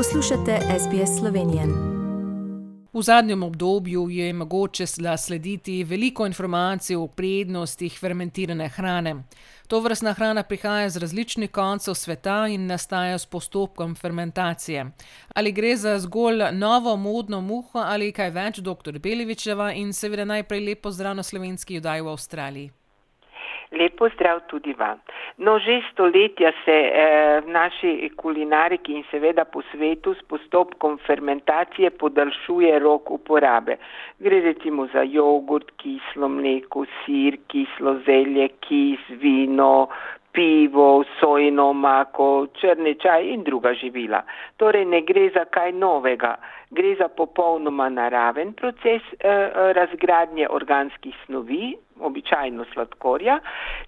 Poslušate SBS Slovenije. V zadnjem obdobju je mogoče slediti veliko informacij o prednostih fermentirane hrane. To vrstna hrana prihaja z različnih koncev sveta in nastaja s postopkom fermentacije. Ali gre za zgolj novo modno muho ali kaj več, dr. Belevičeva in seveda najprej lepo zdrav na slovenski judaj v Avstraliji. Lepo zdrav tudi vam. No, že stoletja se eh, v naši kulinariki in seveda po svetu s postopkom fermentacije podaljšuje rok uporabe. Gre recimo za jogurt, kislo mleko, sir, kislo zelje, kis, vino, pivo, sojno mako, črni čaj in druga živila. Torej ne gre za kaj novega, gre za popolnoma naraven proces eh, razgradnje organskih snovi, običajno sladkorja,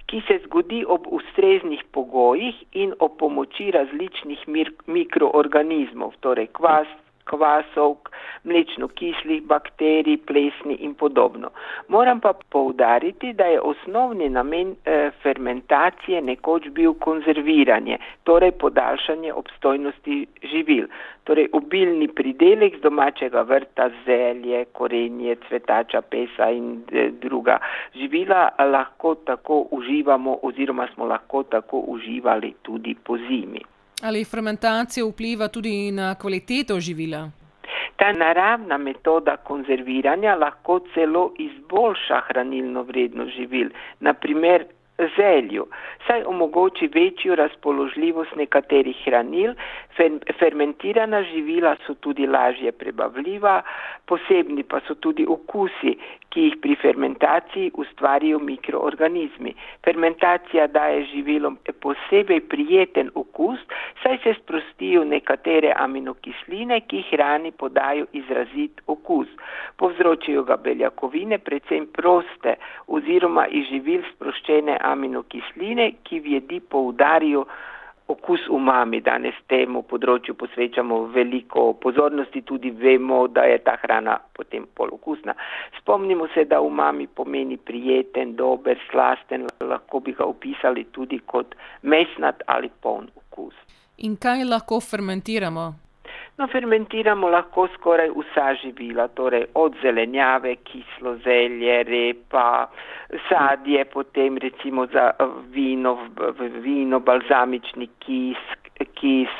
ki se zgodi ob ustreznih pogojih in ob pomoči različnih mikroorganizmov, torej kvas, kvasov, mlečno-kislih bakterij, plesni in podobno. Moram pa poudariti, da je osnovni namen eh, fermentacije nekoč bil konzerviranje, torej podaljšanje obstojnosti živil. Torej obilni pridelek z domačega vrta, zelje, korenje, cvetača, pesa in eh, druga živila lahko tako uživamo oziroma smo lahko tako uživali tudi po zimi. Ali fermentacija vpliva tudi na kvaliteto živila? Ta naravna metoda konzerviranja lahko celo izboljša hranilno vrednost živil. Naprimer, zelju, saj omogoči večjo razpoložljivost nekaterih hranil, fermentirana živila so tudi lažje prebavljiva, posebni pa so tudi okusi, ki jih pri fermentaciji ustvarijo mikroorganizmi. Fermentacija daje živilom posebej prijeten okus, saj se sprostijo nekatere aminokisline, ki hrani podajo izrazit okus. Povzročijo ga beljakovine, predvsem proste oziroma iz živil sproščene aminokisline, ki v jedi poudarijo okus umami. Danes temu področju posvečamo veliko pozornosti, tudi vemo, da je ta hrana potem polokusna. Spomnimo se, da umami pomeni prijeten, dober, slasten, lahko bi ga opisali tudi kot mesnat ali poln okus. In kaj lahko fermentiramo? No, fermentiramo lahko skoraj vsa živila, torej od zelenjave, kislo zelje, repa, sadje, potem recimo za vino, vino balzamični kis, kis,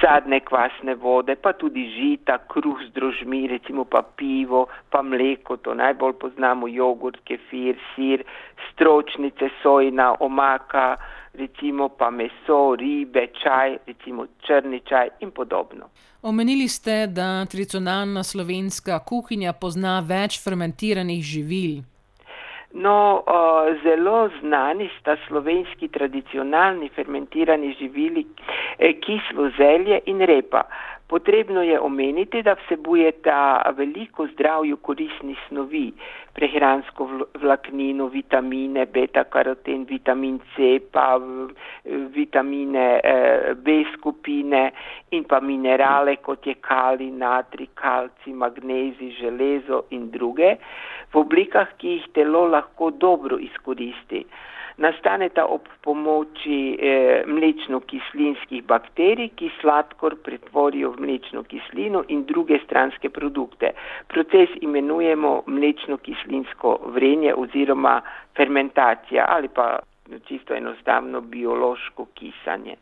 sadne kvasne vode, pa tudi žita, kruh z drožmi, recimo pa pivo, pa mleko, to najbolj poznamo, jogurt, kefir, sir, stročnice, sojna, omaka, recimo pa meso, ribe, čaj, recimo črni čaj in podobno. Omenili ste, da tradicionalna slovenska kuhinja pozna več fermentiranih živil. No, zelo znani sta slovenski tradicionalni fermentirani živili, e, kislo zelje in repa. Potrebno je omeniti, da vsebujeta veliko zdravju koristnih snovi, prehransko vlaknino, vitamine, beta-karoten, vitamin C, pa vitamine eh, B skupine in pa minerale, kot je kali, natri, kalci, magnezi, železo in druge, v oblikah, ki jih telo lahko dobro izkoristi nastaneta ob pomoči eh, mlečno-kislinskih bakterij, ki sladkor pretvorijo v mlečno kislino in druge stranske produkte. Proces imenujemo mlečno-kislinsko vrenje oziroma fermentacija ali pa čisto enostavno biološko kisanje.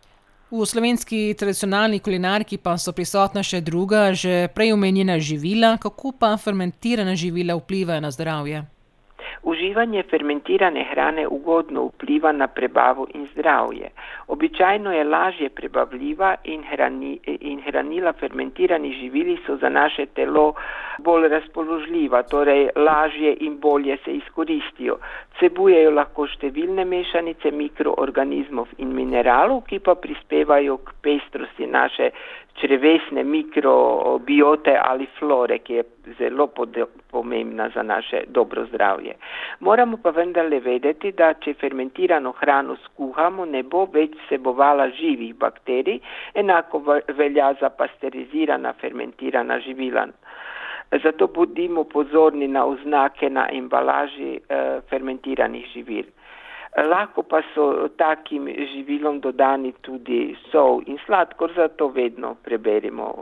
V slovenski tradicionalni kulinariki pa so prisotna še druga, že prej omenjena živila, kako pa fermentirana živila vplivajo na zdravje. Uživanje fermentirane hrane ugodno vpliva na prebavo in zdravje. Običajno je lažje prebavljiva in, hrani, in hranila fermentiranih živili so za naše telo bolj razpoložljiva, torej lažje in bolje se izkoristijo. Vsebujejo lahko številne mešanice mikroorganizmov in mineralov, ki pa prispevajo k pestrosti naše črevesne mikrobiote ali flore, ki je zelo pomembna za naše dobro zdravje. Moramo pa vendarle vedeti, da če fermentirano hrano skuhamo, ne bo več vsebovala živih bakterij, enako velja za pasterizirana fermentirana živila. Zato bodimo pozorni na oznake na embalaži eh, fermentiranih živil. Lahko pa so takim živilom dodani tudi sol in sladkor, zato vedno preberimo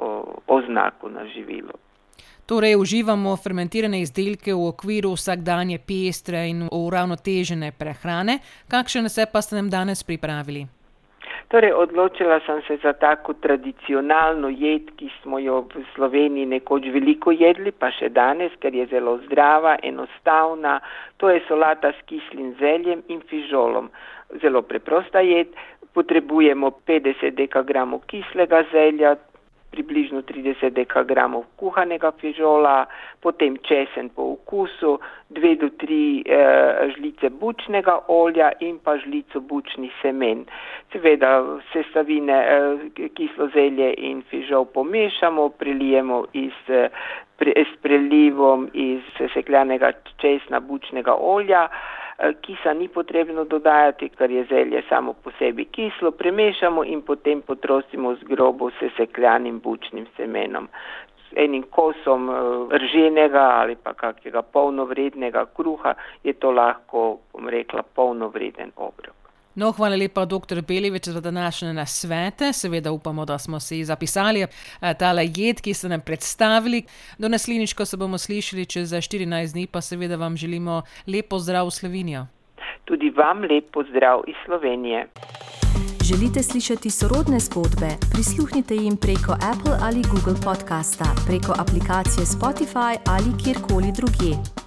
oznako na živilo. Torej, uživamo fermentirane izdelke v okviru vsakdanje pestre in uravnotežene prehrane. Kakšne vse pa ste nam danes pripravili? Torej, odločila sem se za tako tradicionalno jed, ki smo jo v Sloveniji nekoč veliko jedli, pa še danes, ker je zelo zdrava, enostavna. To je solata s kislim zeljem in fižolom. Zelo preprosta jed. Potrebujemo 50 dekagramov kislega zelja, približno 30 dekagramov kuhanega fižola, potem česen po okusu, 2 do 3 eh, žlice bučnega olja in pa žlico bučnih semen. Seveda sestavine eh, kislo zelje in fižol pomešamo, prelijemo iz, eh, pre, s prelivom iz sesekljanega česna bučnega olja. Eh, kisa ni potrebno dodajati, ker je zelje samo po sebi kislo, premešamo in potem potrosimo z grobo sesekljanim bučnim semenom. Enim kosom eh, rženega ali pa kakega polnovrednega kruha je to lahko, bom rekla, polnovreden obrok. No, hvala lepa, dr. Belevič, za današnje nasvete. Seveda upamo, da smo si zapisali eh, tale jed, ki ste nam predstavili. Do naslednjič, ko se bomo slišali čez 14 dni, pa seveda vam želimo lepo zdrav v Slovenijo. Tudi vam lepo zdrav iz Slovenije. Želite slišati sorodne zgodbe? Prisluhnite jim preko Apple ali Google podcasta, preko aplikacije Spotify ali kjerkoli drugje.